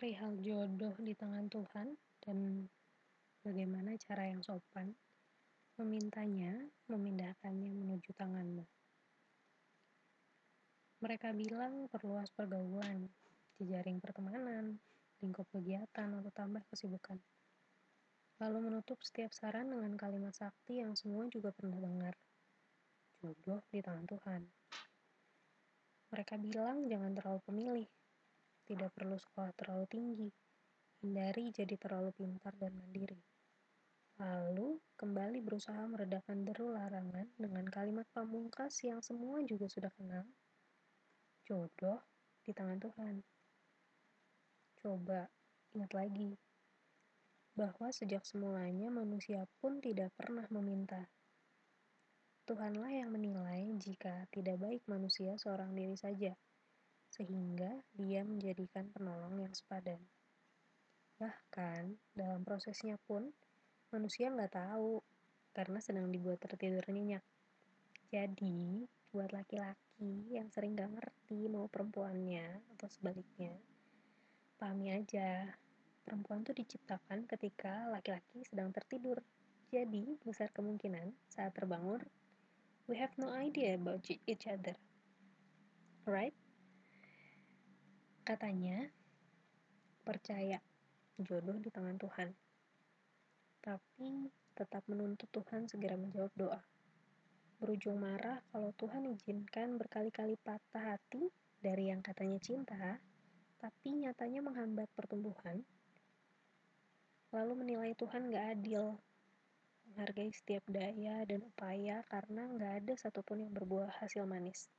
Perihal jodoh di tangan Tuhan dan bagaimana cara yang sopan memintanya, memindahkannya menuju tanganmu. Mereka bilang perluas pergaulan, jejaring pertemanan, lingkup kegiatan, atau tambah kesibukan. Lalu menutup setiap saran dengan kalimat sakti yang semua juga pernah dengar. Jodoh di tangan Tuhan. Mereka bilang jangan terlalu pemilih, tidak perlu sekolah terlalu tinggi, hindari jadi terlalu pintar dan mandiri. Lalu kembali berusaha meredakan deru larangan dengan kalimat pamungkas yang semua juga sudah kenal. Jodoh di tangan Tuhan. Coba ingat lagi bahwa sejak semulanya manusia pun tidak pernah meminta. Tuhanlah yang menilai jika tidak baik manusia seorang diri saja sehingga dia menjadikan penolong yang sepadan. Bahkan, dalam prosesnya pun, manusia nggak tahu, karena sedang dibuat tertidur nyenyak. Jadi, buat laki-laki yang sering gak ngerti mau perempuannya, atau sebaliknya, pahami aja, perempuan tuh diciptakan ketika laki-laki sedang tertidur. Jadi, besar kemungkinan saat terbangun, we have no idea about each other. Right? Katanya, percaya jodoh di tangan Tuhan. Tapi tetap menuntut Tuhan segera menjawab doa. Berujung marah kalau Tuhan izinkan berkali-kali patah hati dari yang katanya cinta, tapi nyatanya menghambat pertumbuhan. Lalu menilai Tuhan gak adil, menghargai setiap daya dan upaya karena gak ada satupun yang berbuah hasil manis.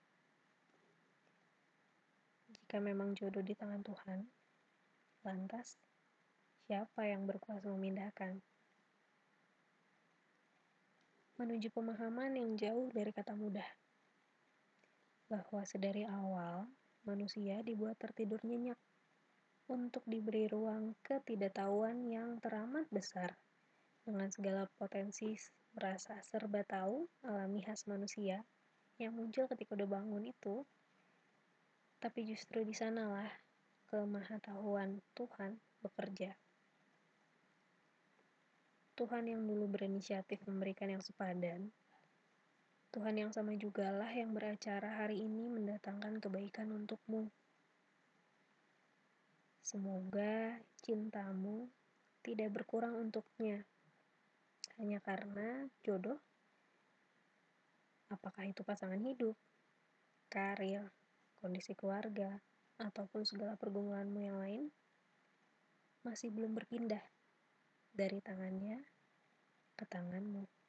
Jika memang jodoh di tangan Tuhan, lantas siapa yang berkuasa memindahkan? Menuju pemahaman yang jauh dari kata mudah. Bahwa sedari awal, manusia dibuat tertidur nyenyak untuk diberi ruang ketidaktahuan yang teramat besar dengan segala potensi merasa serba tahu alami khas manusia yang muncul ketika udah bangun itu tapi justru di sanalah kemahatauan Tuhan bekerja. Tuhan yang dulu berinisiatif memberikan yang sepadan, Tuhan yang sama jugalah yang beracara hari ini mendatangkan kebaikan untukmu. Semoga cintamu tidak berkurang untuknya, hanya karena jodoh. Apakah itu pasangan hidup, karir, kondisi keluarga, ataupun segala pergumulanmu yang lain, masih belum berpindah dari tangannya ke tanganmu.